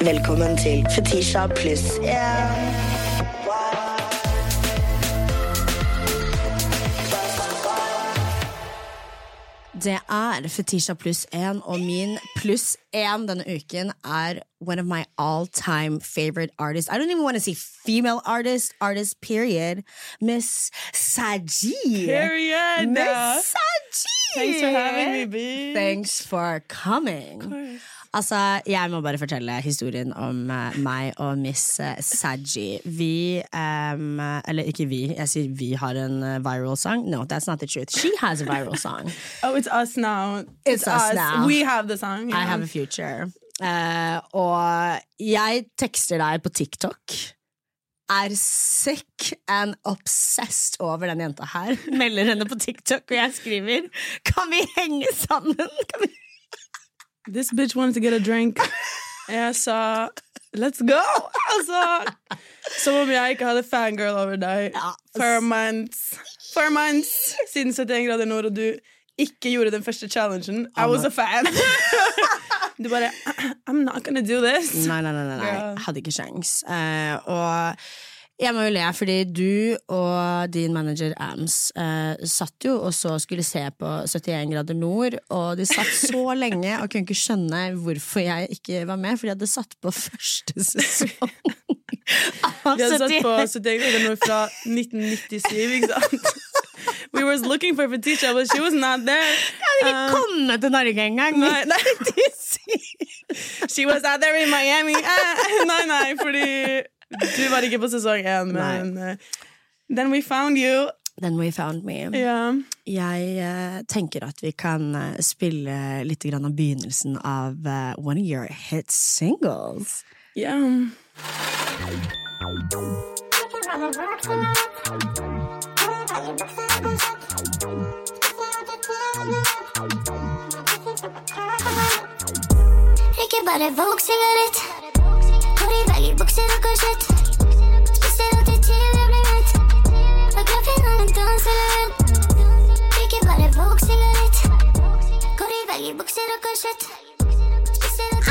Velkommen til Fetisha pluss yeah. Det er Fetisha pluss én, og min pluss én denne uken er one of my all time favorite artists. I don't even want to say female artist, artist period. Miss Saji. Period. Miss Saji. Thanks for having me, B. Thanks for coming. Altså, Jeg må bare fortelle historien om uh, meg og Miss uh, Saji. Vi um, Eller ikke vi, jeg sier vi har en uh, viral song. No, that's not the truth. She has a viral song. Oh, it's us now. It's us now. We have the song. I have a future. Og jeg tekster deg på TikTok. Er sick and obsessed over den jenta her. Melder henne på TikTok, og jeg skriver Kan vi henge sammen? Kan vi This bitch wanted to get a drink. Jeg sa let's go! Altså, som om jeg ikke hadde fangirl over deg Ja, for months. For months siden 71 grader nord, og du ikke gjorde den første challengen. I was a fan. Du bare I'm not gonna do this. Nei, nei, nei, nei, nei. Hadde ikke kjangs. Uh, og jeg må jo le, fordi du og din manager Ams eh, satt jo og så skulle se på 71 grader nord, og de satt så lenge og kunne ikke skjønne hvorfor jeg ikke var med, fordi jeg hadde satt på første sesong. Vi hadde satt på 71 grader nord fra 1997, ikke sant? We were looking for Fetisha, but she was not there. Jeg hadde ikke kommet til Norge engang! Nei, nei. She was out there in Miami. Eh, nei, nei, fordi du var ikke på sesong én, men eh, Then we found you. Then we found me. Yeah. Jeg uh, tenker at vi kan uh, spille litt grann av begynnelsen av uh, one of your hit singles. ja. Ikke bare Vogue-sigarett. I bukser og korsett. Spiser alltid til jeg blir mett. Og glad finner en danselett. Drikker bare Vogue-sigarett. Går i baggy bukser og korsett.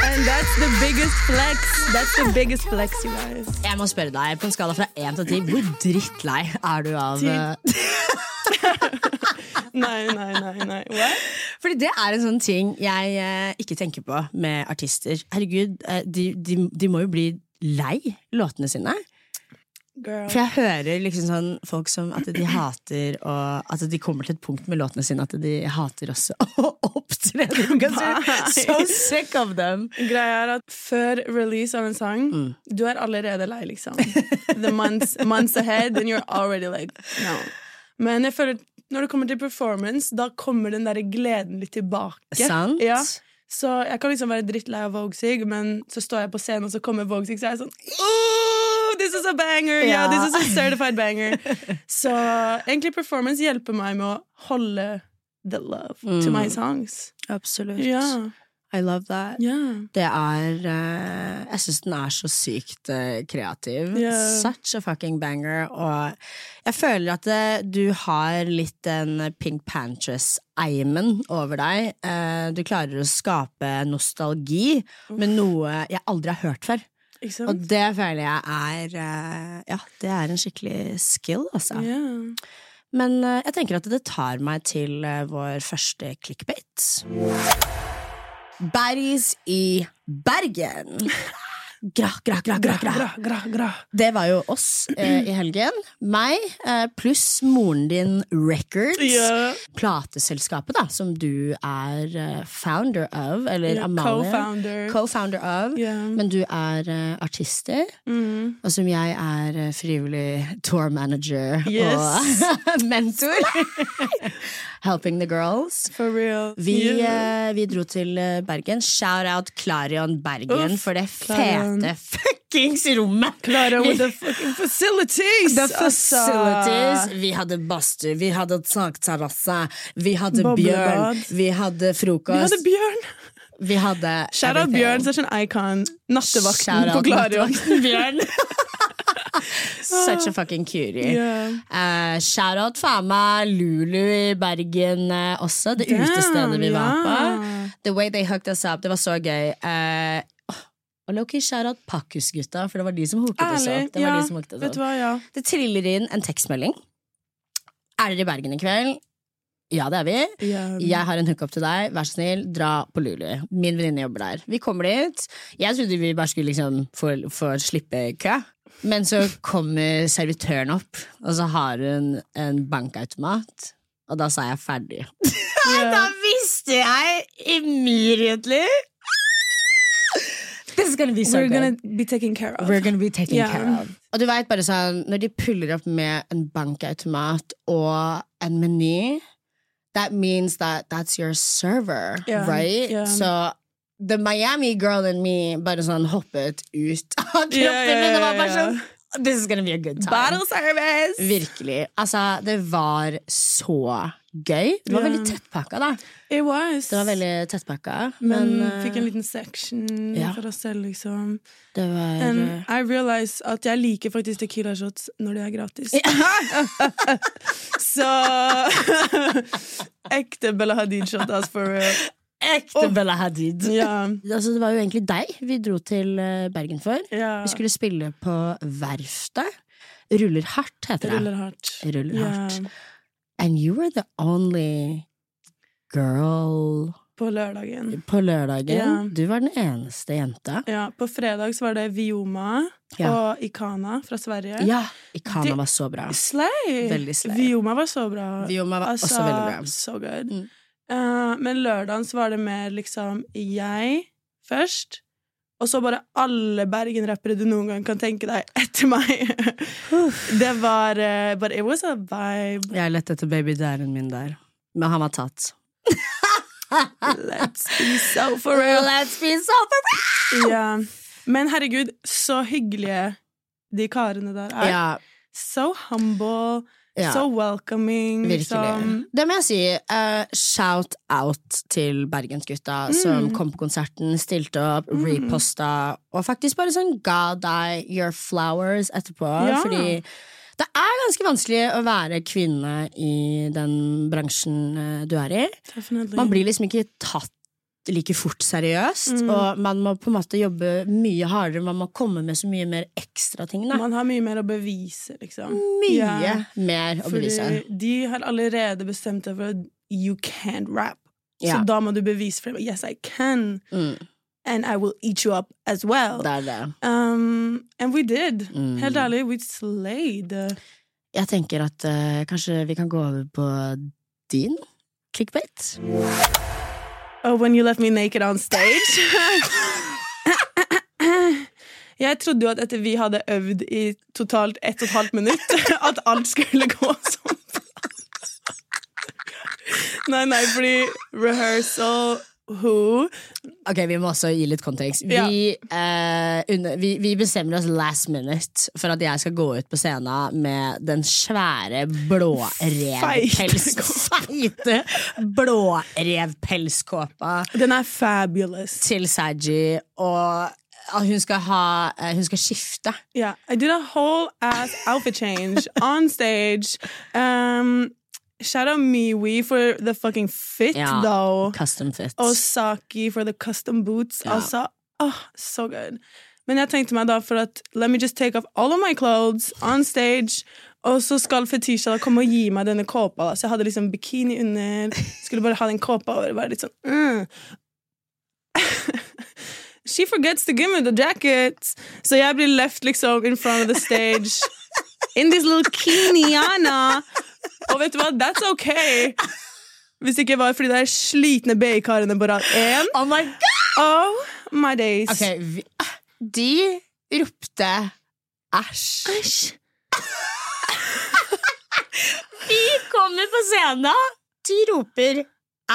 And that's the biggest flex. That's the biggest flex, you guys. Jeg må spørre deg, på en skala fra 1 til 10, hvor drittlei er du av eh, Nei, nei, nei. nei. What? Fordi det er en sånn ting jeg eh, ikke tenker på med artister. Herregud, eh, de, de, de må jo bli lei låtene sine. Girl. For jeg hører liksom sånn folk som at de hater og At de kommer til et punkt med låtene sine at de hater også å opptre. So sick of them. Greia er at før release av en sang, du er allerede lei, liksom. The months, months ahead, and you're already like no. Men jeg føler når det kommer til performance, da kommer den der gleden litt tilbake. Sant? Ja. Så jeg kan liksom være drittlei av Vogue-sig, men så står jeg på scenen, og så kommer Vogue-sig, så er jeg sånn oh, This is a banger! Yeah. yeah, this is a certified banger. Så egentlig performance hjelper meg med å holde the love to my songs. Absolutt. Ja. I love that. Yeah. Det er uh, Jeg syns den er så sykt uh, kreativ. Yeah. Such a fucking banger. Og jeg føler at eh, du har litt den Pink Pantress-eimen over deg. Uh, du klarer å skape nostalgi med noe jeg aldri har hørt før. Og det føler jeg er Ja, det er en skikkelig skill, altså. Yeah. Men jeg tenker at det tar meg til vår første clickbait. Baddies i Bergen. Gra, gra, gra, gra. Det var jo oss eh, i helgen. Meg eh, pluss moren din Records. Plateselskapet, da, som du er eh, founder of. Eller Amalie. co-founder. Co-founder of. Ja. Men du er artister. Mm. Og som jeg er frivillig tour manager og mentor. Helping the girls. For real. Vi, dro til Bergen. Shout out Klarion Bergen for det Klarion. Fete fuckings rommet! Clara with the fucking facilities! The Altså. facilities. Vi hadde badstue, vi hadde takterrasse, vi hadde Boblebad. bjørn, vi hadde frokost. Vi hadde Bjørn! Vi hadde Shout out. Bjørn, such sånn icon. Nattevakten på Bjørn. Such a fucking cutie. Yeah. Uh, shout out faen meg Lulu i Bergen uh, også. Det Damn, utestedet vi var på. The way they hooked us up. Det var så gøy. Eh, åh, Og Loki shout-out Pakkus-gutta, for det var de som hooket oss opp. Det Ja, de som hooket oss opp. hva, ja. Det triller inn en tekstmelding. Er dere i Bergen i kveld? Ja, det er vi. Yeah. Jeg har en hookup til deg, vær så snill, dra på Lulu. Min venninne jobber der. Vi kommer dit. Jeg trodde vi bare skulle liksom få, få slippe kø. Men så kommer servitøren opp, og så har hun en bankautomat. Og da sa jeg ferdig. da visste jeg immediately is gonna be so We're good. gonna be taken care of. We're gonna be taken yeah. care of. Og du vet bare sånn, når de puller opp med en bankautomat og en meny, that means that that's your server, yeah. right? Yeah. Så the Miami girl in me bare sånn hoppet ut av kroppen Ja, ja, yeah. Det var bare sånn This is gonna be a good time. Bottle service! Virkelig. Altså, det var så gøy. Det var veldig tettpakka, da. It was. Det var veldig tettpakka. Men, Men, eh, fikk en liten section ja. for oss selv, liksom. det var And eh, I realize at jeg liker faktisk Tequila shots når det er gratis. Så Ekte Bella Hadid-shot, ass, for real. Ekte. Bella Hadid. Ja. Altså, det var jo egentlig deg vi dro til eh, Bergen for. ja. Vi skulle spille på Verftet. Ruller hardt, heter det. Ruller hardt. Ruller Ja. And you were the only girl På lørdagen. på lørdagen. Ja. Du var den eneste jenta. Ja, på fredag så var det Vioma Ja. og Ikana fra Sverige. Ja, Ikana De, var så bra. Slay! Veldig slay. Vioma var så bra. Vioma var Altså, også veldig bra. So good. Mm. Eh, men lørdagen så var det mer liksom jeg først, og så bare alle Bergen-rappere du noen gang kan tenke deg etter meg. det var uh, But it was a vibe. Jeg lette etter babydæren min der, men han var tatt. Let's be so for real. Let's be so for Ja. Men herregud, så hyggelige de karene der er. Yeah. So humble, ja. so welcoming. Liksom. Det må jeg si. Uh, shout out til Bergensgutta som kom på konserten, stilte opp, Mm. reposta, og faktisk bare sånn ga deg your flowers etterpå. Ja. Fordi det er ganske vanskelig å være kvinne i den bransjen eh, du er i. Definitely. Man blir liksom ikke tatt like fort seriøst, Mm. og man må på en måte jobbe mye hardere. Man må komme med så mye mer ekstra ting. Da. Man har mye mer å bevise, liksom. Mye Ja. mer å bevise. De har allerede bestemt seg for at you can't rap. Ja. Så da må du bevise for dem Yes, I can. Mm, And I will eat you up as well. det er det. Um, and we did. Mm. Helt ærlig, we slayed. Jeg tenker at uh, kanskje vi kan gå over på din clickbait. Oh, when you left me naked on stage. Jeg trodde jo at etter vi hadde øvd i totalt ett og et halvt minutt, at alt skulle gå sånn. Nei, nei, fordi rehearsal Who? Ok, Vi må også gi litt kontekst. Ja. Vi, eh, under, vi, vi bestemmer oss last minute for at jeg skal gå ut på scenen med den svære blårevpels... Feite blårevpelskåpa Den er fabulous. til Saji, og hun skal ha eh, Hun skal skifte. Yeah, I did a whole ass outfit change on stage. Um, shout out Miwi for the fucking fit, Ja. though. Custom fit. Og Saki for the custom boots. Ja. Altså, oh, so good. Men jeg tenkte meg da for at let me just take off all of my clothes on stage. Og så skal Fetisha da komme og gi meg denne kåpa. Da. Så jeg hadde liksom bikini under. Skulle bare ha den kåpa over. Bare litt sånn mm. She forgets to give me the jacket. Så jeg blir left liksom in front of the stage. In this little kiniana. Og vet du hva? That's okay. Hvis det ikke var fordi det er slitne BI-karene på rad én. Oh my god! Oh my days. Okay, vi, De ropte æsj. Vi kommer på scenen, de roper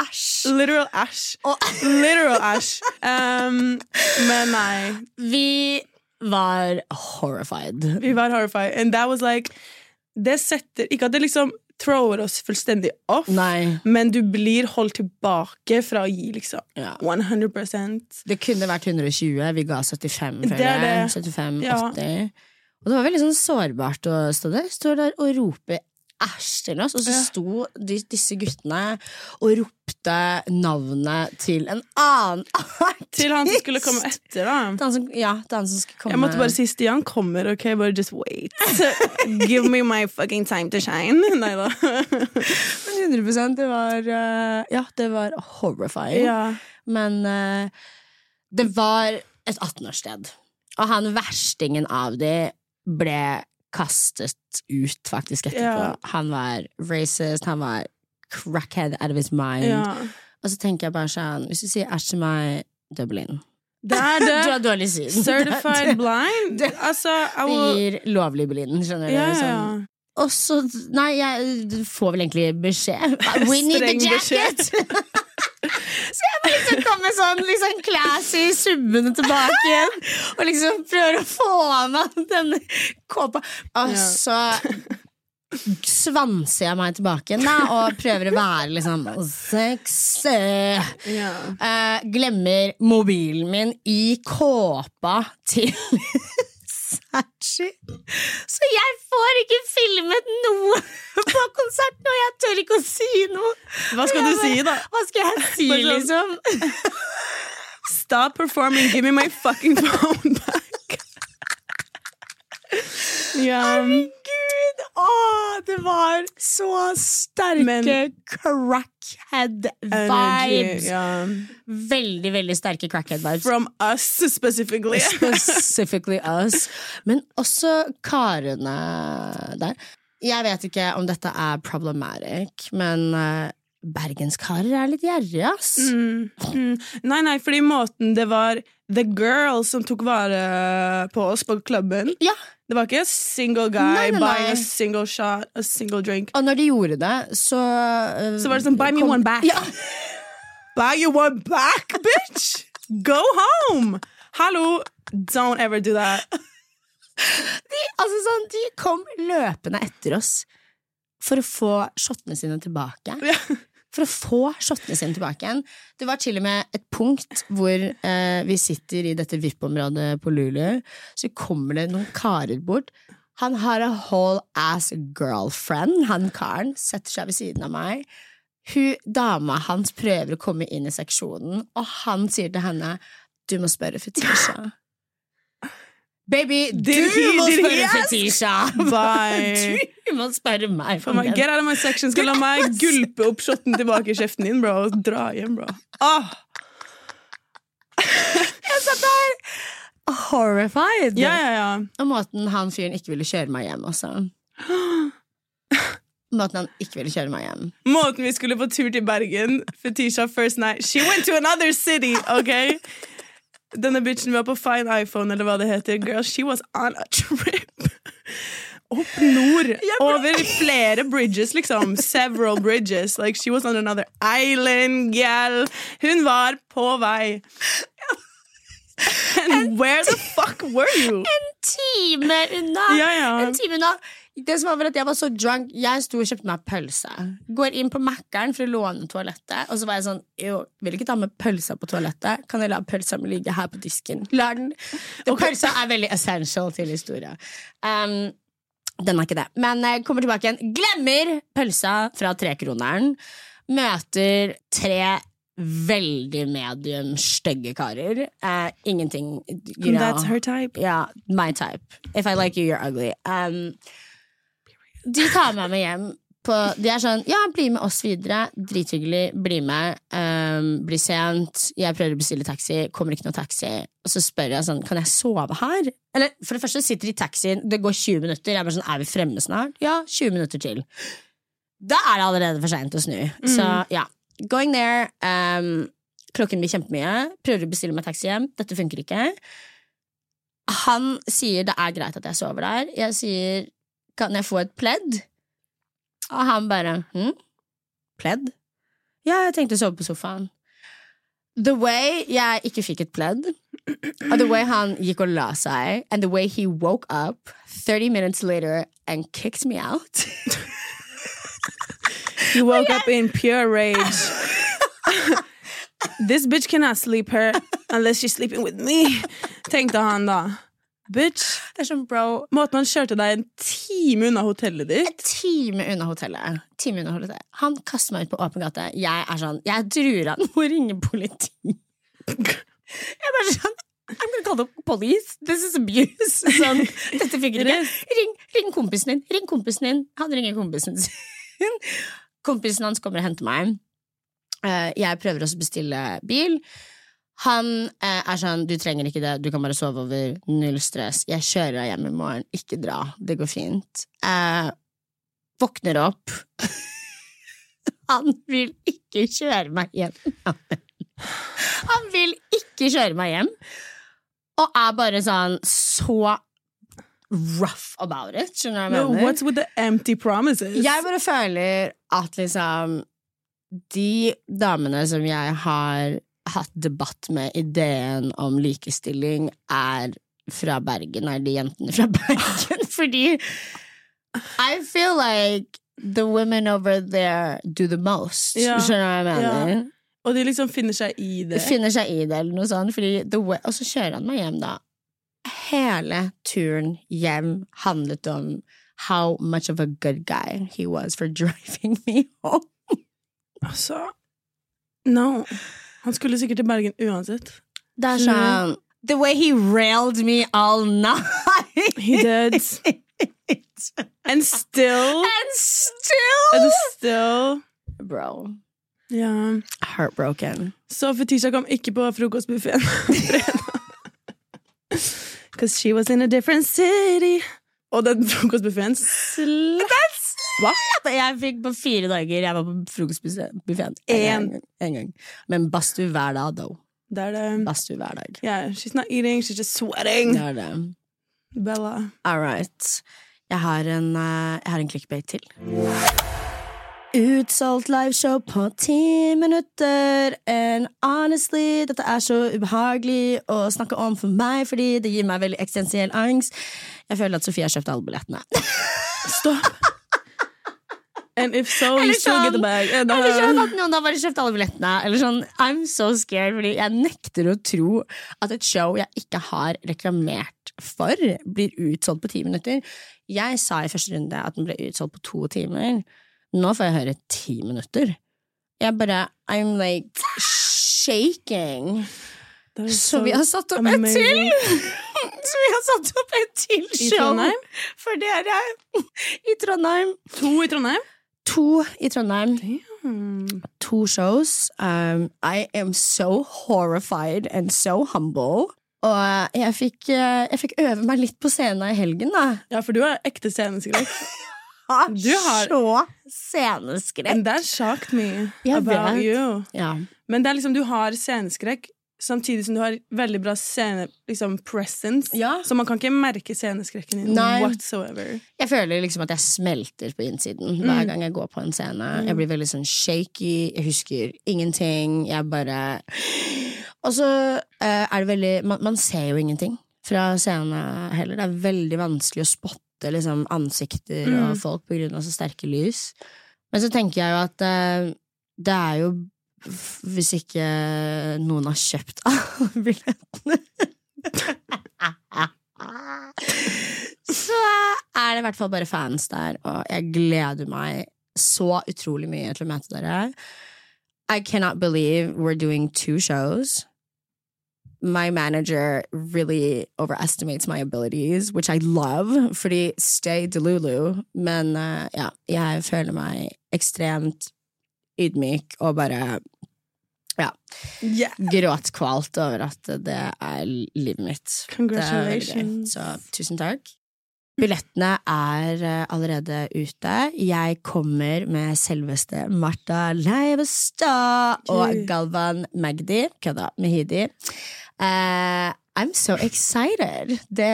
æsj. Literal æsj. Og Literal æsj. Um, men nei. vi var horrified. Vi var horrified. And that was like Det setter Ikke at det liksom thrower oss fullstendig off, Nei. men du blir holdt tilbake fra å gi liksom Ja. 100% Det kunne vært 120, vi ga 75, føler er jeg. 75-80. Ja. Og det var veldig sånn sårbart å stå der. Stå der og rope æsj til oss. Og så sto de, disse guttene og ropte navnet til en annen artist. Til han som skulle komme etter, da. Til som, ja, til han som skulle komme. Jeg måtte bare si Stian kommer, ok? Bare just wait. Give me my fucking time to shine. Nei da. 100% Det var eh, Ja, det var horrifying. Ja. Men eh, det var et 18-årssted. Og han verstingen av de ble kastet ut, faktisk, etterpå. Ja. Han var racist, han var crackhead out of his mind. ja. Og så tenker jeg bare sånn Hvis du sier æsj til meg, Dublin Det er Du har dårlig syn. Certified blind. Det- Altså, I Det gir lovlig blind, skjønner du. ja. Sånn. Og så Nei, jeg du får vel egentlig beskjed. We need the jacket! Så jeg bare liksom komme sånn liksom classy subbende tilbake igjen og liksom prøver å få av meg denne kåpa. Og så svanser jeg meg tilbake igjen og prøver å være liksom sexy. ja. Eh, glemmer mobilen min i kåpa til Sachi. Så jeg får ikke filmet noe på konserten, og jeg tør ikke å si noe. Hva skal du si, da? Hva skal jeg si, sånn- liksom? Stop performing, give me my fucking phone back. Ja. Gud, å, det var så sterke Men- crackhead-vibes. Energy. Ja. Veldig, veldig sterke crackhead-vibes. From us specifically. Specifically us. Men også karene der. Jeg vet ikke om dette er problematic, men uh, bergenskarer er litt gjerrige, ass. Mm, mm. Nei, nei, fordi måten det var The Girl som tok vare på oss på klubben. Ja, Det var ikke a single guy Nei, nei, nei. buying a single shot, a single drink. Og når de gjorde det, så uh, Så var det sånn, buy me kom- one back. Ja. Buy you one back, bitch! Go home! Hallo! Don't ever do that. De, altså sånn, de kom løpende etter oss for å få shottene sine tilbake. Ja. For å få shottene sine tilbake igjen. Det var til og med et punkt hvor eh, vi sitter i dette VIP-området på Lulu, så kommer det noen karer bort. Han har a whole ass girlfriend, han karen, setter seg ved siden av meg. Hun, dama hans prøver å komme inn i seksjonen, og han sier til henne Du må spørre Fetisha. Baby, du må spørre? Fetisha! Bye. Du må spørre meg. Faen meg, Get out of my section. Skal la meg gulpe opp shotten tilbake i kjeften din, bro. Og dra hjem, bro. Ah, Jeg satt der horrified. ja, ja, ja. Og måten han fyren ikke ville kjøre meg hjem også. Måten han ikke ville kjøre meg hjem. Måten vi skulle på tur til Bergen Fetisha first night She went to another city, ok? Denne bitchen var på Fine iPhone, eller hva det heter. Girl, she was on a trip. Opp nord. Over flere bridges, liksom. Several bridges. Like, she was on another island, gal. Hun var på vei. And where the fuck were you? En time unna! Ja, ja. En time unna. Det som var vel at Jeg var så drunk. Jeg sto og kjøpte meg pølse. Går inn på Mækkern for å låne toalettet. Og så var jeg sånn Jo, vil ikke ta med pølsa på toalettet. Kan jeg la pølsa mi ligge her på disken? La den Og Pølsa er veldig essential til historia. Um, den er ikke det. Men jeg kommer tilbake igjen. Glemmer pølsa fra trekroneren. Møter tre veldig medium stygge karer. Uh, ingenting you know. That's her type. Ja, my type. If I like you, you're ugly. Um, de tar meg med hjem. På, de er sånn Ja, bli med oss videre. Drithyggelig. Bli med. Um, blir sent. Jeg prøver å bestille taxi. Kommer ikke noe taxi. Og så spør jeg sånn Kan jeg sove her? Eller for det første sitter de i taxien. Det går 20 minutter. Jeg er bare sånn Er vi fremme snart? Ja, 20 minutter til. Da er det allerede for seint å snu. Så ja. Going there. Um, klokken blir kjempemye. Prøver å bestille meg taxi hjem. Dette funker ikke. Han sier det er greit at jeg sover der. Jeg sier kan jeg få et pledd? Og han bare hm? Pledd? Ja, jeg tenkte å sove på sofaen. The way jeg ikke fikk et pledd, og the way han gikk og la seg, and the way he woke up 30 minutes later and kicked me out he woke up in pure rage. this bitch cannot sleep her unless she's sleeping with me, tenkte han da. Bitch, Det er sånn, bro måten han kjørte deg en time unna hotellet ditt En time unna hotellet. Time unna hotellet. Han kaster meg ut på åpen gate. Jeg er sånn Jeg truer han må ringe politi. Jeg bare sånn I'm gonna call the police. This is abuse. Sånn, dette funker ikke. Ring, ring kompisen din. Ring kompisen din. Han ringer kompisen sin. Kompisen hans kommer og henter meg. Eh, Jeg prøver også å bestille bil. Han eh, er sånn, du trenger ikke det, du kan bare sove over, null stress. Jeg kjører deg hjem i morgen, ikke dra, det går fint. Eh, våkner opp. Han vil ikke kjøre meg hjem. Han vil ikke kjøre meg hjem. Og er bare sånn så rough about it. Skjønner du hva No, jeg mener? what's with the empty promises? Jeg bare føler at liksom De damene som jeg har hatt debatt med ideen om likestilling, er fra Bergen, er de jentene fra Bergen. Fordi I feel like the women over there do the most. Ja. Skjønner du hva jeg mener? Og de liksom finner seg i det. Finner seg i det, eller noe sånt. Og så kjører han meg hjem, da. Hele turen hjem handlet om how much of a good guy he was for driving me home. Altså No. Han skulle sikkert til Bergen uansett. Det er sånn The way he railed me all night! He did. And still And still! And still Bro. Yeah. Heartbroken. Så Fetisha kom ikke på frokostbuffeen Because she was in a different city. Og den frokostbuffeen slapp. Hva? Jeg fikk på fire dager Jeg var på frokostbuffeen. En. gang. Men badstue hver dag, though. Det er det. Badstue hver dag. Yeah, she's not eating, she's just sweating. Det er det. Bella. All right. Jeg har en, eh, jeg har en clickbait til. Utsolgt liveshow på ti minutter. And honestly, dette er så ubehagelig å snakke om for meg, fordi det gir meg veldig eksistensiell angst. Jeg føler at Sofie har kjøpt alle billettene. Stopp. And if so, you sånn, still get the sånn- bag. And, Eller sånn at noen har bare kjøpt alle billettene. Eller sånn, I'm so scared, fordi jeg nekter å tro at et show jeg ikke har reklamert for, blir utsolgt på ti minutter. Jeg sa i første runde at den ble utsolgt på to timer. Nå får jeg høre ti minutter. Jeg bare I'm like shaking. Så, Så vi har satt opp et til! Så vi har satt opp et til I show Trondheim? for dere i Trondheim. To i Trondheim? To i Trondheim. Damn. to shows. Um, I am so horrified and so humble. Og jeg fikk, eh, jeg fikk øve meg litt på scenen i helgen, da. Ja, for du har ekte sceneskrekk. Du har- så sceneskrekk. And that shocked me Jeg about vet. you. Ja. Men det er liksom, du har sceneskrekk samtidig som du har veldig bra scene, liksom, presence. Ja. Så man kan ikke merke sceneskrekken din Nei. whatsoever. Jeg føler liksom at jeg smelter på innsiden hver gang jeg går på en scene. Jeg blir veldig sånn shaky, jeg husker ingenting. Jeg bare Og så uh, er det veldig man, man ser jo ingenting fra scenen heller. Det er veldig vanskelig å spotte liksom, ansikter og folk på grunn av så sterke lys. Men så tenker jeg jo at uh, det er jo Hvis ikke noen har kjøpt alle billettene så er det i hvert fall bare fans der, og jeg gleder meg så utrolig mye til å møte dere. I cannot believe we're doing two shows. My manager really overestimates my abilities, which I love, fordi stay delulu. Men uh, ja, jeg føler meg ekstremt ydmyk og bare ja, Yeah. gråtkvalt over at det er livet mitt. Congratulations. Så tusen takk. Billettene er eh, allerede ute. Jeg kommer med selveste Martha Leivestad og Galvan Magdi. Kødda. Mehidi. Uh, I'm so excited! Det,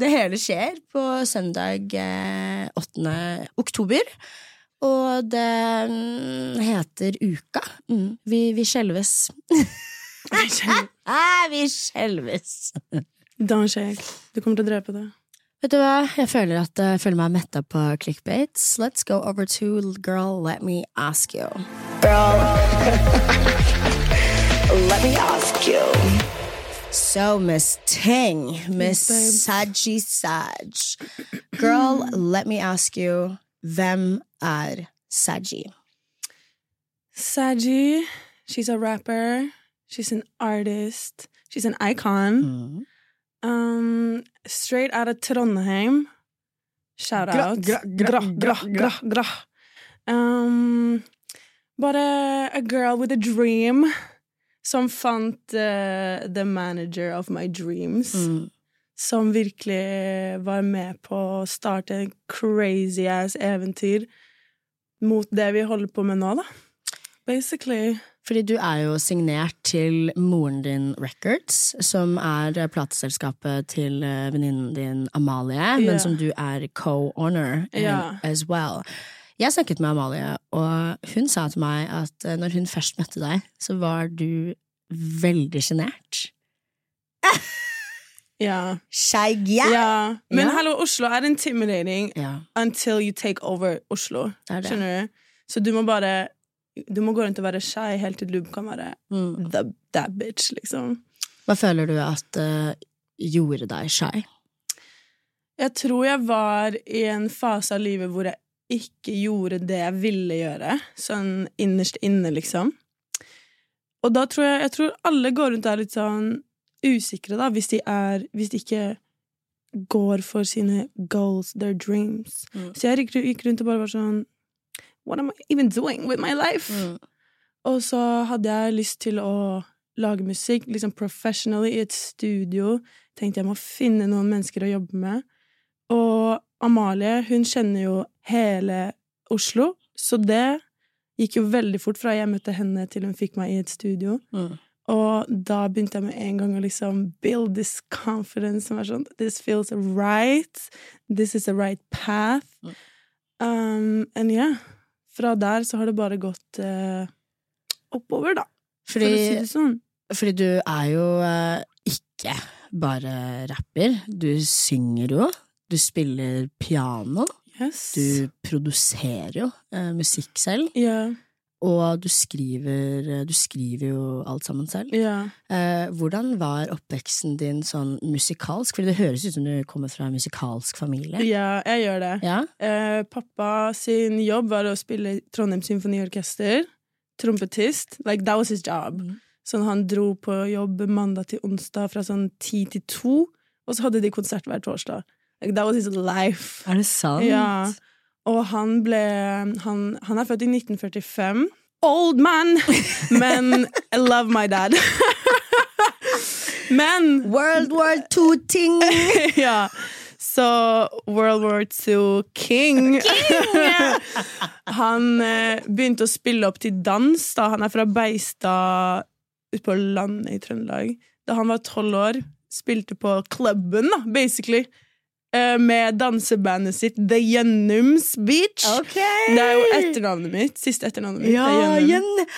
det hele skjer på søndag eh, 8. oktober. Og det mm, heter Uka. Mm, vi, vi skjelves. Ah, vi skjelves. Don't. Du kommer til å drepe det. Vet du hva, jeg føler at jeg føler meg metta på clickbaits. Let's go over to Girl, let me ask you. Girl, let me ask you. So, Miss Ting, Miss. Saji Saj. Girl, let me ask you, hvem er Saji? Saji, she's a rapper. She's an artist. She's an icon. Mm. Um, straight out of Trondheim. Shout out. gra- gra- gra, gra- gra, gra. Um, but a, a girl with a dream som fant eh, the manager of my dreams. Mm. Som virkelig var med på å starte en crazy ass eventyr mot det vi holder på med nå, da. Basically. Fordi du er jo signert til moren din Records, som er plateselskapet til eh, venninnen din Amalie, yeah. men som du er co-owner yeah. As well. Jeg snakket med Amalie, og hun sa til meg at eh, når hun først møtte deg, så var du veldig sjenert. Ja. Shy ja. Men Ja. hallo, Oslo er intimidating Ja, until you take over Oslo. det det. Skjønner du? Så du må bare Du må gå rundt og være shy helt til du kan være Mm. the, that bitch, liksom. Hva føler du at uh, gjorde deg shy? Jeg tror jeg var i en fase av livet hvor jeg ikke gjorde det jeg ville gjøre. Sånn innerst inne, liksom. Og da tror jeg Jeg tror alle går rundt og er litt sånn usikre, da, hvis de er Hvis de ikke går for sine goals, their dreams. Mm. Så jeg gikk, rundt og bare var sånn What am I even doing with my life? Mm. Og så hadde jeg lyst til å lage musikk, liksom professionally, i et studio. Tenkte jeg må finne noen mennesker å jobbe med. Og Amalie, hun kjenner jo hele Oslo, så det gikk jo veldig fort fra jeg møtte henne til hun fikk meg i et studio. Mm. Og da begynte jeg med en gang å liksom build this confidence som er sånn This feels right. This is the right path. Mm. Um, and yeah. Fra der så har det bare gått uh, oppover, da. For å si det sånn. Fordi du er jo uh, ikke bare rapper. Du synger jo. Du spiller piano. Yes. Du produserer jo uh, musikk selv. Ja. Og du skriver, eh, du skriver jo alt sammen selv. Ja. Eh, hvordan var oppveksten din sånn musikalsk? Fordi det høres ut som du kommer fra en musikalsk familie. ja, jeg gjør det. Ja? Eh, pappa sin jobb var å spille Trondheim Symfoniorkester. Trompetist. Like, that was his job. Mm. Sånn han dro på jobb mandag til onsdag fra sånn ti til to, og så hadde de konsert hver torsdag. Like, that was his life. Er det sant? Ja. Og han ble han, han er født i 1945. Old man! Men I love my dad. Men World War II-ting! ja. Så World War II King. King! han eh, begynte å spille opp til dans da han er fra Beistad ute på landet i Trøndelag. Da han var tolv år, spilte på klubben, da, basically. Eh, med dansebandet sitt The Gjennums Beach. Okay. Det er jo etternavnet mitt. Siste etternavnet mitt. Ja, det er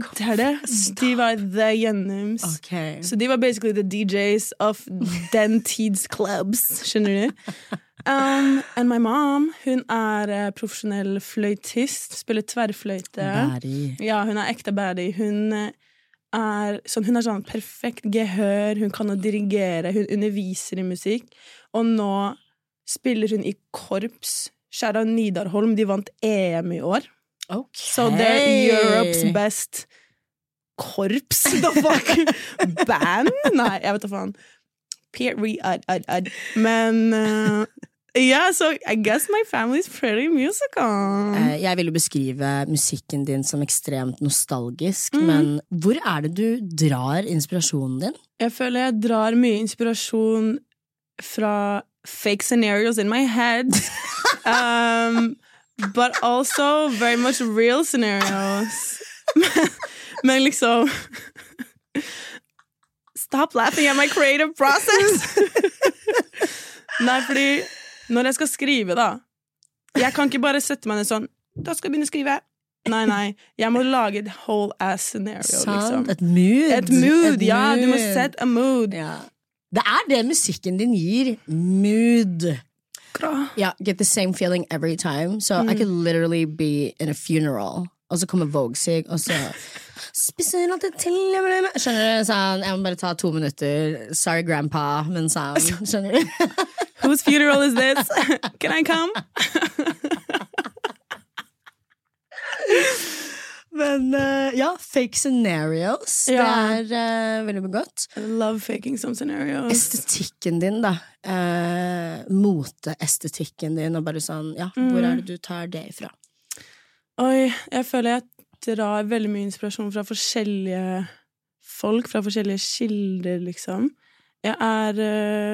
Det er det. De var The Gjennums. Okay. Så de var basically the DJs of den tids clubs, skjønner du? Um, and my mom, hun er eh, profesjonell fløytist, spiller tverrfløyte. Bæri. Ja, hun er ekte baddie. Hun eh, er sånn, hun har sånn perfekt gehør, hun kan å dirigere, hun underviser i musikk. Og nå spiller hun i korps. Skjæra Nidarholm, de vant EM i år. Så det er Europe's best korps. The fuck? Band? Nei, jeg vet da faen. Period. Men uh, Yeah, so I guess my family's pretty musical. Eh, Jeg vil jo beskrive musikken din som ekstremt nostalgisk, Mm. men hvor er det du drar inspirasjonen din? Jeg føler jeg drar mye inspirasjon fra fake scenarios in my head. um, but also very much real scenarios. Men liksom Stop laughing at my creative process! Nei, fordi når jeg skal skrive, da Jeg kan ikke bare sette meg ned sånn Da skal jeg begynne å skrive. Nei, nei. Jeg må lage et whole ass scenario, liksom. Et mood. Et mood, ja. Du må set a mood. Ja. Det er det musikken din gir. Mood. Yeah, get the same feeling every time. So Mm. I could literally be in a funeral, og så kommer Vogue sig, og så Spiser alltid til. Skjønner du? Sånn, jeg må bare ta to minutter. Sorry, grandpa, men sånn. Skjønner du? Whose funeral is this? Can I come? Men uh, ja, fake scenarios. Ja. Det er uh, veldig godt. I love faking some scenarios. Estetikken din, da. Uh, Moteestetikken din, og bare sånn Ja, hvor er det du tar det ifra? Oi, jeg føler jeg drar veldig mye inspirasjon fra forskjellige folk, fra forskjellige kilder, liksom. Jeg er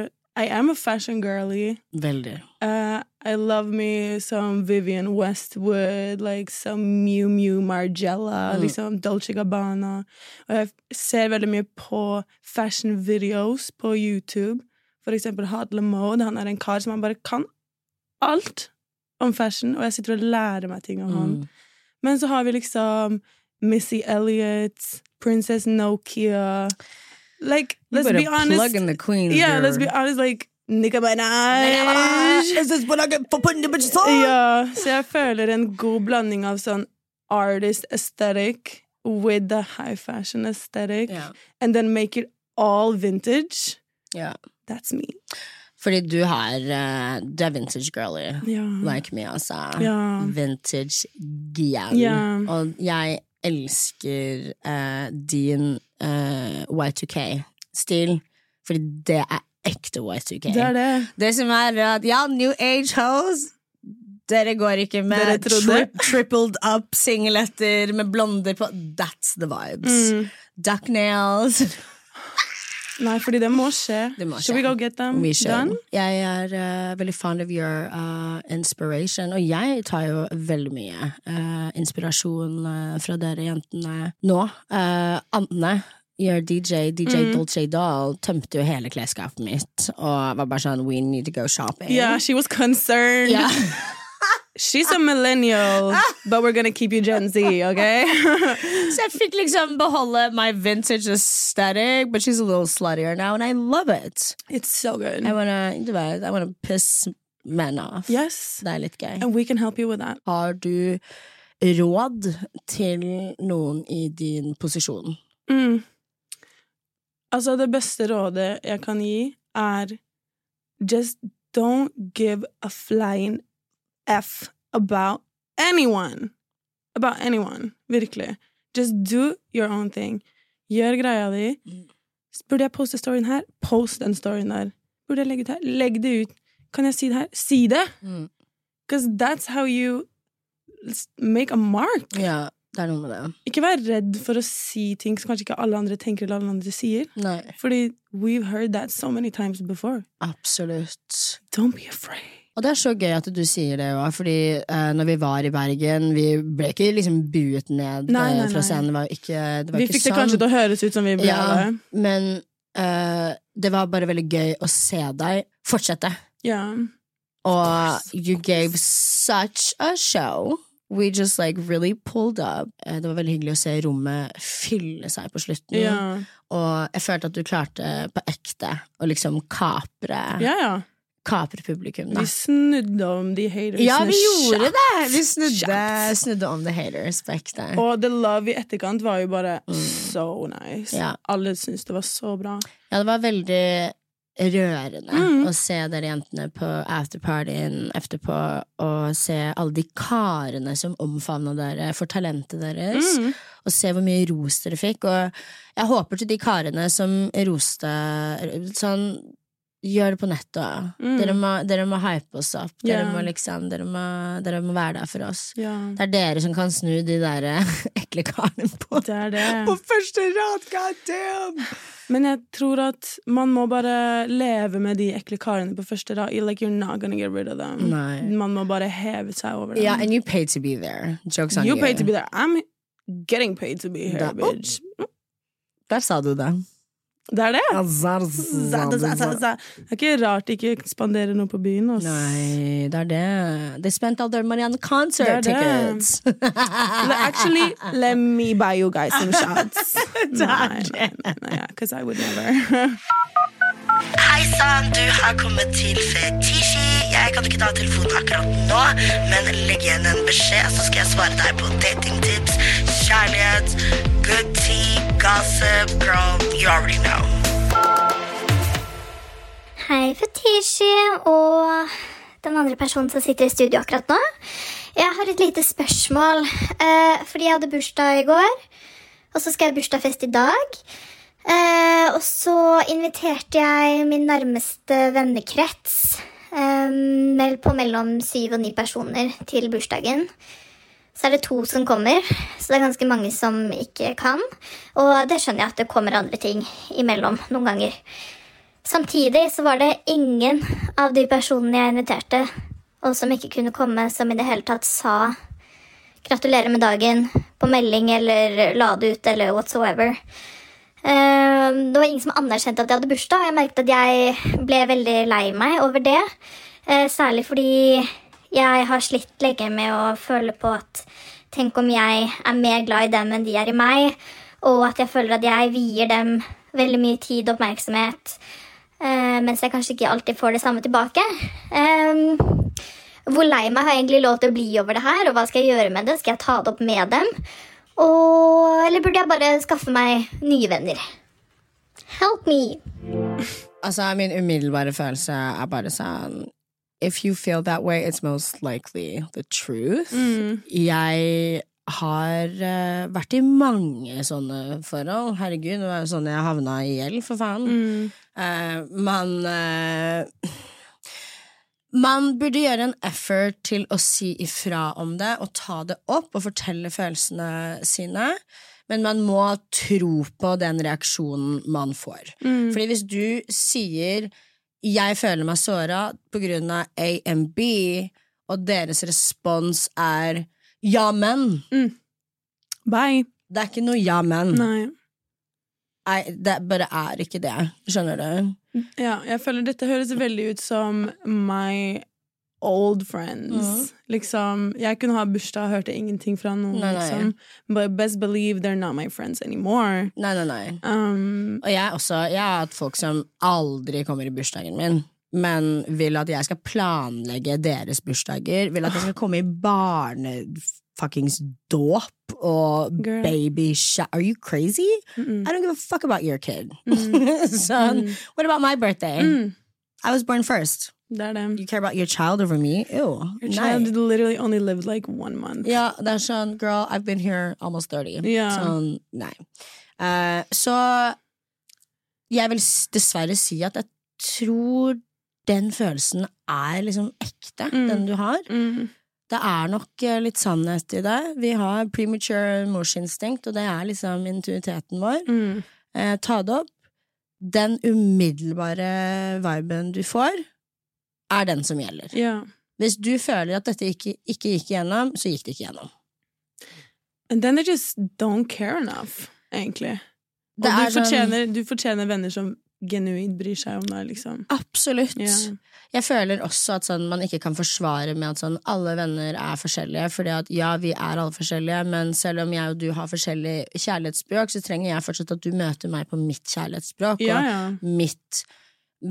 uh, I am a fashion girly. Veldig. Uh, I love me some Vivian Westwood, like some Mew Mew Margiela, Mm. liksom Dolce Gabbana. Og jeg ser veldig mye på fashion videos på YouTube. For eksempel Hadle Mode. Han er en kar som han bare kan alt om fashion, og jeg sitter og lærer meg ting av han. Men så har vi liksom Missy Elliott, Princess Nokia Like, let's be honest. plug in the queens, Yeah, let's be honest, like Nicki Minaj. Is this what I get for putting the bitches on? Ja, så jeg føler en god blanding av sånn artist aesthetic with the high fashion aesthetic, yeah. and then make it all vintage. Yeah. That's me. Fordi du har eh, Du er vintage girly. Ja. Like me, altså. Ja. Vintage gal. Ja. Og jeg elsker uh, din uh, Y2K-stil, fordi det er ekte Y2K. Det er det. Det som er at ja, New Age hoes Dere går ikke med tri tripled up singletter med blonder på That's the vibes. Mm. Duck nails. Nei, fordi det må skje. Det må skje. Should we go get them done? Jeg er uh, veldig fond of your uh, inspiration, og jeg tar jo veldig mye uh, inspirasjon fra dere jentene nå. Eh, Anne, your DJ, DJ Mm. Dolce Dahl tømte jo hele klesskapet mitt og var bare sånn We need to go shopping. Yeah, she was concerned. Ja. She's a millennial, but we're gonna keep you Gen Z, okay? Så jeg fikk liksom beholde my vintage aesthetic, but she's a little sluttier now, and I love it. it's so good. I wanna, du vet, I wanna piss men off. Yes. Det er litt gøy. And we can help you with that. Har du råd til noen i din posisjon? Mm. Altså, det beste rådet jeg kan gi, er just don't give a flying F about anyone. About anyone. Virkelig. Just do your own thing. Gjør greia di. Burde jeg poste storyen her? Post den storyen der. Burde jeg legge ut her? Legg det ut. Kan jeg si det her? Si det! Mm. Because that's how you make a mark. Ja, det er noe med det. Ikke vær redd for å si ting som kanskje ikke alle andre tenker eller alle andre sier. Nei, Fordi we've heard that so many times before. absolutt. Don't be afraid. Og det er så gøy at du sier det òg, fordi uh, når vi var i Bergen Vi ble ikke liksom buet ned Nei, nei, nei. fra scenen. Det var ikke, det var Vi ikke fikk det sånn. kanskje til å høres ut som vi ble ja, det. Men uh, det var bare veldig gøy å se deg fortsette. Ja. Og you gave such a show. We just like really pulled up. Eh, Det var veldig hyggelig å se rommet fylle seg på slutten. Ja. Og jeg følte at du klarte på ekte å liksom kapre, ja, ja. Kapre publikum. Da. Vi snudde om de haters. Ja, vi gjorde kjapt. det! Vi snudde, snudde om the haters back ekte. Og the love i etterkant var jo bare so nice. Ja. Alle syntes det var så bra. Ja, det var veldig rørende Mm. å se dere jentene på afterpartyen etterpå, og se alle de karene som omfavna dere for talentet deres, Mm. og se hvor mye ros dere fikk. Og jeg håper til de karene som roste sånn Gjør det på nettet. Mm. Dere, må, dere må hype oss opp. Dere, yeah. må liksom, dere, må, dere må være der for oss. Yeah. Det er dere som kan snu de der eh, ekle karene på, Det det. på første rad. God damn! Men jeg tror at man må bare leve med de ekle karene på første rad. Like, you're not gonna get rid of them. Nei. Man må bare heve seg over dem. Yeah, and you paid to be there. Jokes on you you. paid to be there. I'm getting paid to be here, Da- bitch. Der sa du det. Det er det. Det er ikke rart de ikke spanderer noe på byen. Nei, det er det. They spent all their money on the concert Det det. tickets. Actually, let me buy you guys some shots. Det er Nei, det. because I would never. Hei sann, du har kommet til Fetisji. Jeg kan ikke ta telefonen akkurat nå, men legg igjen en beskjed, så skal jeg svare deg på datingtips kjærlighet, good tea, gossip, girl, you already know. Hei, Fetishi og den andre personen som sitter i studio akkurat nå. Jeg har et lite spørsmål, eh, fordi jeg hadde bursdag i går. Og så skal jeg bursdagsfest i dag. Eh, og så inviterte jeg min nærmeste vennekrets eh, på mellom syv og ni personer til bursdagen. Så er det to som kommer, så det er ganske mange som ikke kan. Og det skjønner jeg at det kommer andre ting imellom noen ganger. Samtidig så var det ingen av de personene jeg inviterte, og som ikke kunne komme, som i det hele tatt sa gratulerer med dagen på melding eller la det ut eller whatsoever. Eh, Det var ingen som anerkjente at jeg hadde bursdag. og Jeg merket at jeg ble veldig lei meg over det. Eh, Særlig fordi jeg har slitt lenge med å føle på at Tenk om jeg er mer glad i dem enn de er i meg, og at jeg føler at jeg vier dem veldig mye tid og oppmerksomhet, eh, mens jeg kanskje ikke alltid får det samme tilbake. Hvor lei meg har jeg egentlig lov til å bli over det her, og hva skal jeg gjøre med det? Skal jeg ta det opp med dem? Og, eller burde jeg bare skaffe meg nye venner? Help me! Altså, min umiddelbare følelse er bare sånn If you feel that way, it's most likely the truth. Jeg har uh, vært i mange sånne forhold. Herregud, det var jo sånn jeg havna i gjeld, for faen. Eh, man uh, Man burde gjøre en effort til å si ifra om det og ta det opp og fortelle følelsene sine. Men man må tro på den reaksjonen man får. Fordi hvis du sier 'jeg føler meg såra på grunn av AMB', og deres respons er 'ja, men', Bye. det er ikke noe 'ja, men'. Nei. Nei, det bare er ikke det. Skjønner du? Ja, jeg føler dette høres veldig ut som my old friends. Liksom, jeg kunne ha bursdag og hørte ingenting fra noen, Nei, nei. liksom. But best believe they're not my friends anymore. Nei, nei, nei. Um, Og jeg, også, jeg har hatt folk som aldri kommer i bursdagen min, men vil at jeg skal planlegge deres bursdager. Vil at jeg skal komme i barnefuckings dåp og Girl. baby shower. Are you crazy? mm-mm. I don't give a fuck about your kid. Son, what about my birthday? Mm. I was born first. Det er det. You care about your child over me? Ew. Your Nei. child literally only lived like one month. Ja, det er sånn, girl, I've been here almost 30. Ja. Sånn, nei. Eh, så jeg vil dessverre si at jeg tror den følelsen er liksom ekte, Mm. den du har. Mm. Det er nok eh, litt sannhet i det. Vi har premature morsinstinkt, og det er liksom intuiteten vår. Mm. Eh, ta det opp. Den umiddelbare viben du får, er den som gjelder. Ja. Hvis du føler at dette ikke, ikke gikk igjennom, så gikk det ikke igjennom. And then they just don't care enough, egentlig. Og du sånn- fortjener, du fortjener venner som genuint bryr seg om deg, liksom. Absolutt. Yeah. Jeg føler også at sånn, man ikke kan forsvare med at sånn, alle venner er forskjellige. Fordi at ja, vi er alle forskjellige, men selv om jeg og du har forskjellig kjærlighetsspråk, så trenger jeg fortsatt at du møter meg på mitt kjærlighetsspråk Ja, og mitt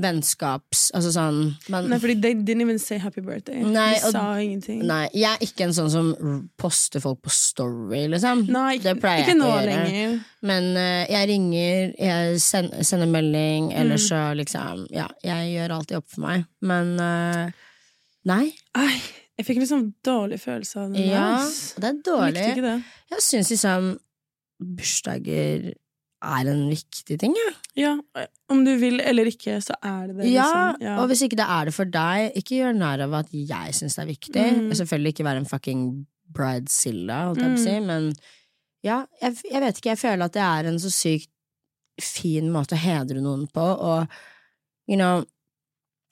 vennskaps... Altså sånn men, Nei, fordi they didn't even say happy birthday. Nei, De og- sa ingenting. Nei, jeg er ikke en sånn som poster folk på story, liksom. Nei, det pleier jeg ikke ikke nå å gjøre. lenger. Men uh, jeg ringer, jeg send, sender melding, eller så liksom Ja, jeg gjør alltid opp for meg. Men uh, nei. Ai, jeg fikk liksom dårlig følelse av det. Ja, det er dårlig. Jeg. Jeg syns liksom bursdager er en viktig ting, Ja. Ja, om du vil eller ikke, så er det det. Ja, liksom. ja. og hvis ikke det er det for deg, ikke gjør narr av at jeg syns det er viktig. Mm. Selvfølgelig ikke være en fucking bridezilla, holdt jeg på å si, Mm. men ja, jeg, jeg vet ikke, jeg føler at det er en så sykt fin måte å hedre noen på, og you know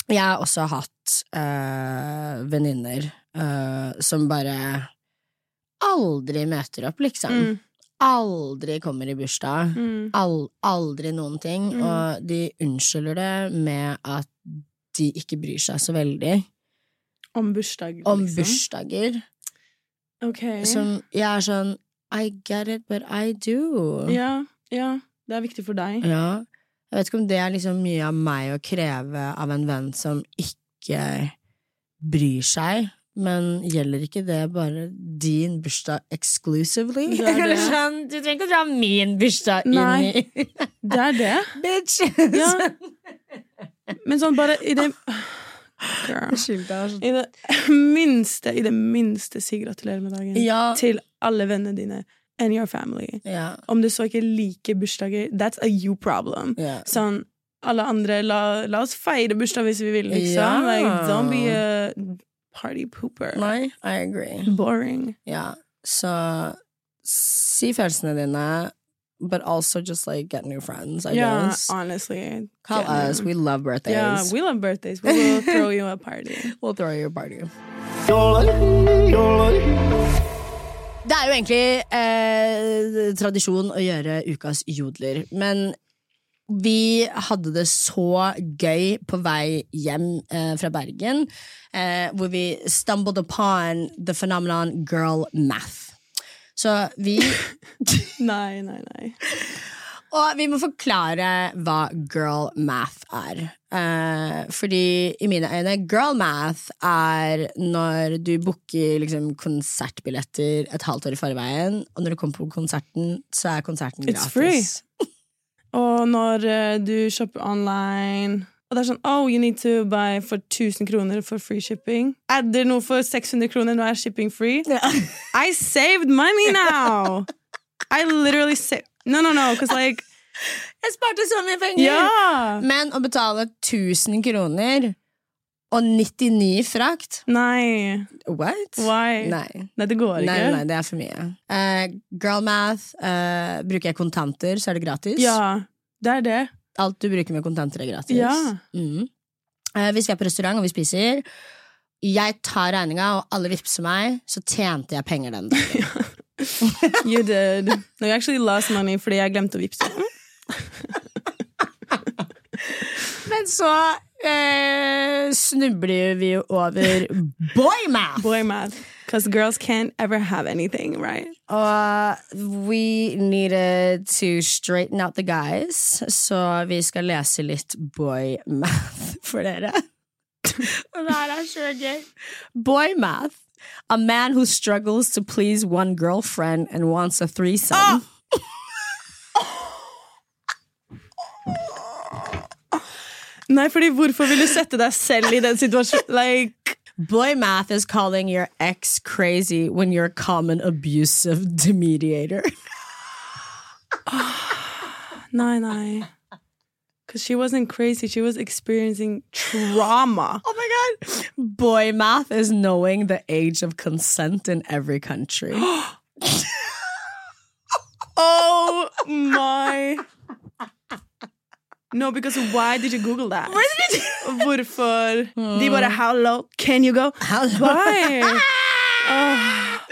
Jeg har også hatt øh, venninner øh, som bare aldri møter opp, liksom. Mm, Aldri kommer i bursdag. mm, Al aldri noen ting, Mm. og de unnskylder det med at de ikke bryr seg så veldig om bursdag, om liksom. bursdager. Ok. Som jeg er sånn I get it, but I do. Ja, ja, det er viktig for deg. Ja. Jeg vet ikke om det er liksom mye av meg å kreve av en venn som ikke bryr seg, Men gjelder ikke det bare din bursdag exclusively? Det det. Sånn, du trenger ikke å dra min bursdag inn Nei. i Det er det. Bitch! Ja. Men sånn bare i det Girl. Sånn. I det minste, i det minste si gratulerer med dagen Ja. til alle vennene dine and your family. Ja. Om du så ikke liker bursdager, that's a you problem. Sånn, alle andre, la, la oss feire bursdag hvis vi vil, liksom. Like, don't be a party pooper. Nei, I agree. Boring. Ja, så si følelsene dine, but also just like get new friends, I Yeah, guess. honestly. Call yeah. us, we love birthdays. Yeah, we love birthdays. We will throw you a party. We'll throw you a party. Det er jo egentlig eh, tradisjon å gjøre ukas jodler, men vi hadde det så gøy på vei hjem eh, fra Bergen, eh, hvor vi stumbled upon the phenomenon girl math. Så vi Nei, nei, nei. Og vi må forklare hva girl math er. Eh, fordi i mine øyne, girl math er når du booker liksom, konsertbilletter et halvt år i forveien, og når du kommer på konserten, så er konserten It's gratis. Og når eh, du shopper online og det er sånn Oh, you need to buy for 1000 kroner for free shipping. Adder noe for 600 kroner, nå er shipping free. I saved money now! I literally saved No, no, no, because like Jeg sparte så mye penger! Ja! Men å betale 1000 kroner og 99 frakt Nei. What? Why? Nei. Nei, det går ikke. nei, nei, det er for mye. Uh, girl math. eh, bruker jeg kontanter, så er det gratis. Ja, det er det. Alt du bruker med kontanter, er gratis. Ja. Mm. Uh, hvis vi er på restaurant og vi spiser, jeg tar regninga, og alle vippser meg, så tjente jeg penger den dagen. You did. No, you actually lost money fordi jeg glemte å vippse. Men så eh, snubler vi over boy math! Because girls can't ever have anything, right? Og we needed to straighten out the guys, så vi skal lese litt boy math for dere. Og det her er så gøy. Boy math. A man who struggles to please one girlfriend and wants a threesome. Nei, fordi hvorfor vil du sette deg selv i den situasjonen? Like, Boy math is calling your ex crazy when you're a common abusive mediator. nei, nei. Because she wasn't crazy, she was experiencing trauma. Oh my god! Boy math is knowing the age of consent in every country. Oh my No, because why did you Google that? Hvorfor? De bare How low can you go? How Why? Ah.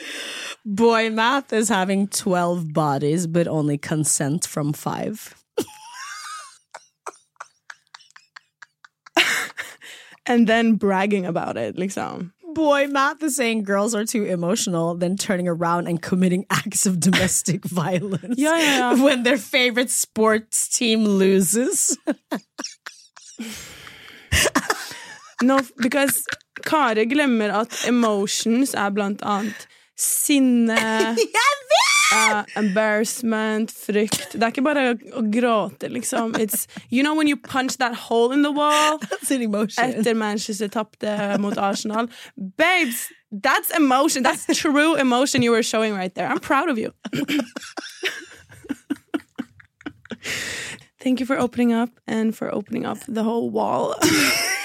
Boy math is having 12 bodies, but only consent from five. And then bragging about it, liksom. Boy math is saying girls are too emotional, then turning around and committing acts of domestic violence Ja, ja, ja. when their favorite sports team loses. No, because Kari glemmer at emotions er blant annet sinne, uh, embarrassment, frykt. Det er ikke bare å, å gråte, liksom. It's, you know when you punch that hole in the wall That's an emotion. etter Manchester tapte mot Arsenal? Babes, that's emotion. That's true emotion you were showing right there. I'm proud of you. Thank you for opening up and for opening up the whole wall.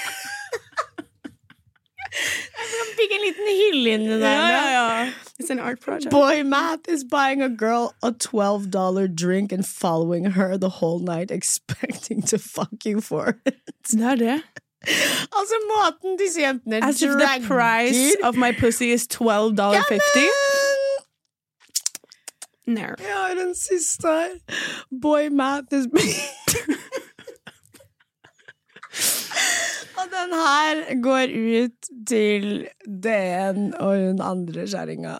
Fikk en liten hylle inni der. Ja, ja, ja. It's an art project. Boy math is buying a girl a $12 drink and following her the whole night, expecting to fuck you for it. Det er det. Altså, måten disse jentene As if the price of my pussy is $12.50. No. Jeg har en siste her. Boy math is Og den her går ut til DN og hun andre kjerringa.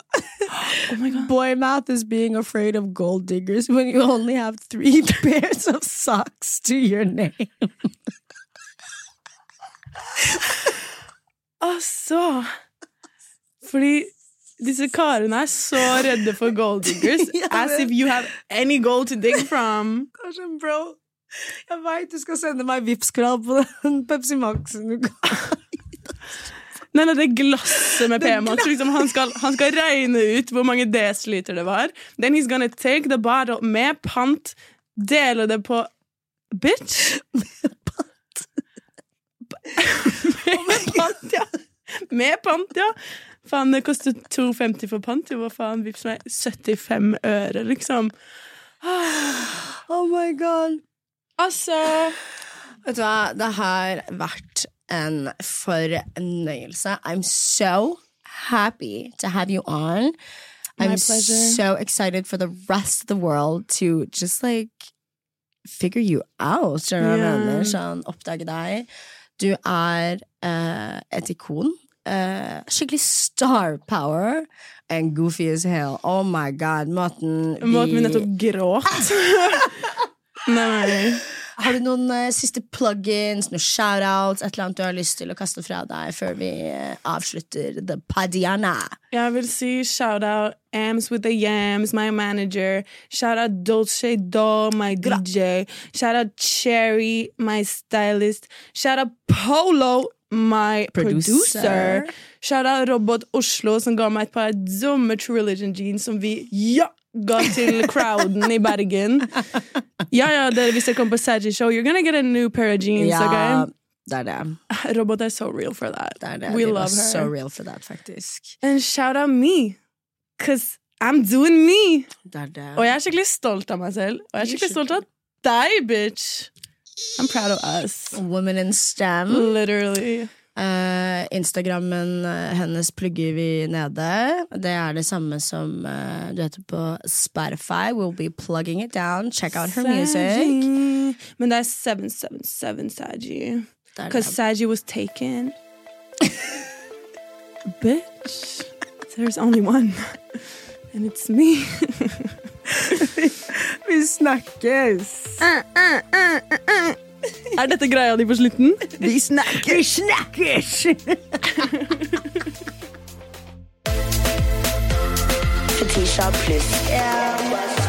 Oh Boymath. Boy math is being afraid of gold diggers when you only have three pairs of socks to your name. Altså Fordi disse karene er så redde for gold diggers. As if you have any gold to dig from. Kanskje, bro. Jeg veit du skal sende meg Vipps-krav på den Pepsi Max-en. du kan- Nei, nei, det glasset med P-Max. Liksom, han, han skal regne ut hvor mange desiliter det var. Then he's gonna take the bottle med pant, dele det på Bitch! Med pant, ja. Med pant, ja. Faen, det koster 2,50 for pant. Hva faen? Vips meg 75 øre, liksom. Oh my god. Altså Vet du hva, det har vært en fornøyelse. I'm so happy to have you on. I'm so excited for the rest of the world to just like figure you out. Skjønner du hva jeg mener? Sånn, oppdage deg. Du er uh, et ikon. Uh, skikkelig star power. And goofy as hell. Oh my god. Måten Måten vi nettopp gråt. Nei. Har du noen uh, siste plugins, noen shoutouts, et eller annet du har lyst til å kaste fra deg før vi uh, avslutter The Padiana? Jeg vil si shout out Ams with the Yams, my manager. Shout out Dolce Doll, my DJ. Shout out Cherry, my stylist. Shout out Polo, my Producer. producer. Shout out Robot Oslo, som ga meg et par dumme True Religion jeans som vi ja, ga til crowden i Bergen. Ja, ja, det, hvis jeg kommer på Saggy Show, you're gonna get a new pair of jeans. Ja, okay? det er det. Robot er so real for that. det, er det. We De love her. so real for that, faktisk. And shout out me. Cause I'm doing me. Det er det. Og jeg er skikkelig stolt av meg selv. Og jeg er skikkelig stolt av deg, bitch. I'm proud of us. Women in STEM. Literally. Eh, Instagrammen eh, hennes plugger vi nede. Det er det samme som uh, du heter på Spotify. We'll be plugging it down. Check out her music. Men det er 777 Saggy. Det er Because Saji was taken. bitch. There's only one. And it's me. Vi snakkes! Er dette greia di på slutten? Vi snakkes! Vi snakkes! Fetisha pluss. Ja.